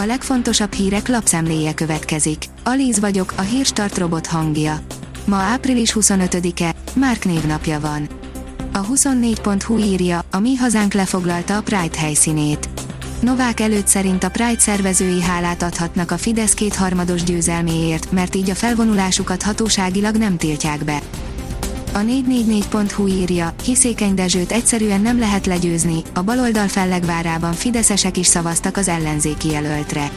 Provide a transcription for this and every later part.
A legfontosabb hírek lapszemléje következik. Alíz vagyok, a hírstart robot hangja. Ma április 25-e, Márk névnapja van. A 24.hu írja, a mi hazánk lefoglalta a Pride helyszínét. Novák előtt szerint a Pride szervezői hálát adhatnak a Fidesz kétharmados győzelméért, mert így a felvonulásukat hatóságilag nem tiltják be. A 444.hu írja, Hiszékeny Dezsőt egyszerűen nem lehet legyőzni, a baloldal fellegvárában fideszesek is szavaztak az ellenzéki jelöltre.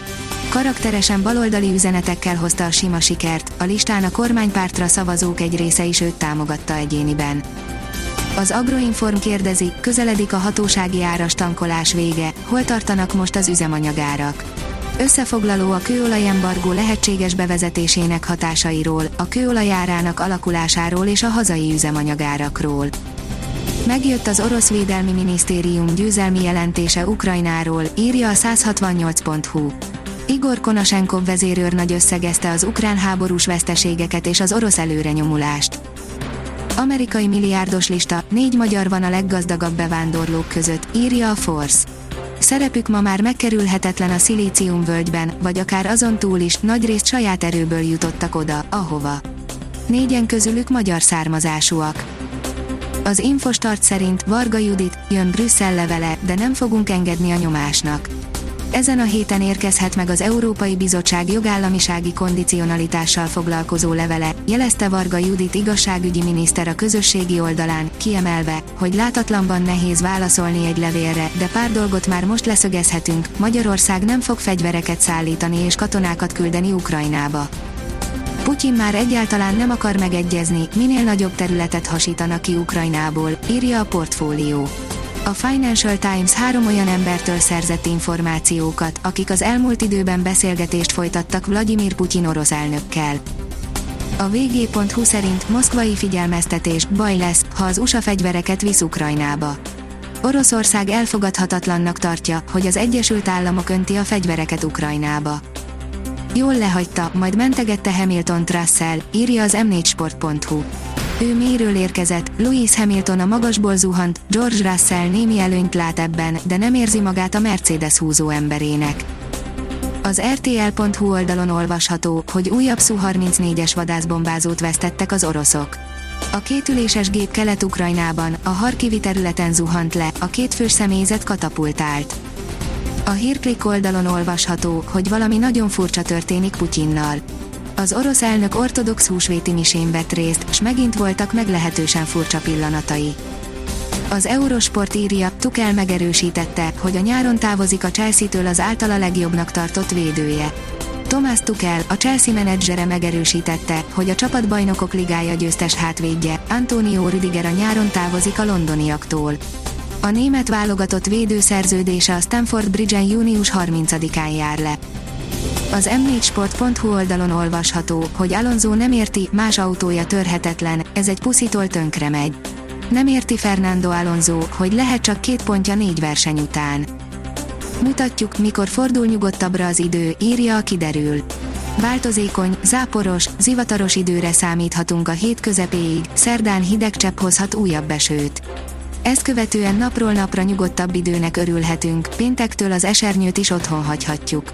Karakteresen baloldali üzenetekkel hozta a sima sikert, a listán a kormánypártra szavazók egy része is őt támogatta egyéniben. Az Agroinform kérdezi, közeledik a hatósági áras tankolás vége, hol tartanak most az üzemanyagárak. Összefoglaló a kőolajembargó lehetséges bevezetésének hatásairól, a kőolajárának alakulásáról és a hazai üzemanyagárakról. Megjött az orosz védelmi minisztérium győzelmi jelentése Ukrajnáról, írja a 168.hu. Igor Konashenkov vezérőrnagy összegezte az ukrán háborús veszteségeket és az orosz előrenyomulást. Amerikai milliárdos lista, négy magyar van a leggazdagabb bevándorlók között, írja a Force. Szerepük ma már megkerülhetetlen a szilícium völgyben, vagy akár azon túl is, nagyrészt saját erőből jutottak oda, ahova. Négyen közülük magyar származásúak. Az Infostart szerint Varga Judit, jön Brüsszel levele, de nem fogunk engedni a nyomásnak ezen a héten érkezhet meg az Európai Bizottság jogállamisági kondicionalitással foglalkozó levele, jelezte Varga Judit igazságügyi miniszter a közösségi oldalán, kiemelve, hogy látatlanban nehéz válaszolni egy levélre, de pár dolgot már most leszögezhetünk, Magyarország nem fog fegyvereket szállítani és katonákat küldeni Ukrajnába. Putyin már egyáltalán nem akar megegyezni, minél nagyobb területet hasítanak ki Ukrajnából, írja a portfólió. A Financial Times három olyan embertől szerzett információkat, akik az elmúlt időben beszélgetést folytattak Vladimir Putyin orosz elnökkel. A vg.hu szerint moszkvai figyelmeztetés, baj lesz, ha az USA fegyvereket visz Ukrajnába. Oroszország elfogadhatatlannak tartja, hogy az Egyesült Államok önti a fegyvereket Ukrajnába. Jól lehagyta, majd mentegette Hamilton Trussell, írja az m4sport.hu. Ő méről érkezett, Louis Hamilton a magasból zuhant, George Russell némi előnyt lát ebben, de nem érzi magát a Mercedes húzó emberének. Az RTL.hu oldalon olvasható, hogy újabb Su-34-es vadászbombázót vesztettek az oroszok. A kétüléses gép Kelet-Ukrajnában, a Harkivi területen zuhant le, a két fős személyzet katapultált. A hírklik oldalon olvasható, hogy valami nagyon furcsa történik Putyinnal. Az orosz elnök ortodox húsvéti misén vett részt, s megint voltak meglehetősen furcsa pillanatai. Az Eurosport írja, Tukel megerősítette, hogy a nyáron távozik a Chelsea-től az általa legjobbnak tartott védője. Thomas Tuchel, a Chelsea menedzsere megerősítette, hogy a csapatbajnokok ligája győztes hátvédje, Antonio Rüdiger a nyáron távozik a londoniaktól. A német válogatott védőszerződése a Stamford Bridge-en június 30-án jár le. Az m4sport.hu oldalon olvasható, hogy Alonso nem érti, más autója törhetetlen, ez egy puszitól tönkre megy. Nem érti Fernando Alonso, hogy lehet csak két pontja négy verseny után. Mutatjuk, mikor fordul nyugodtabbra az idő, írja a kiderül. Változékony, záporos, zivataros időre számíthatunk a hét közepéig, szerdán hideg csepp hozhat újabb esőt. Ezt követően napról napra nyugodtabb időnek örülhetünk, péntektől az esernyőt is otthon hagyhatjuk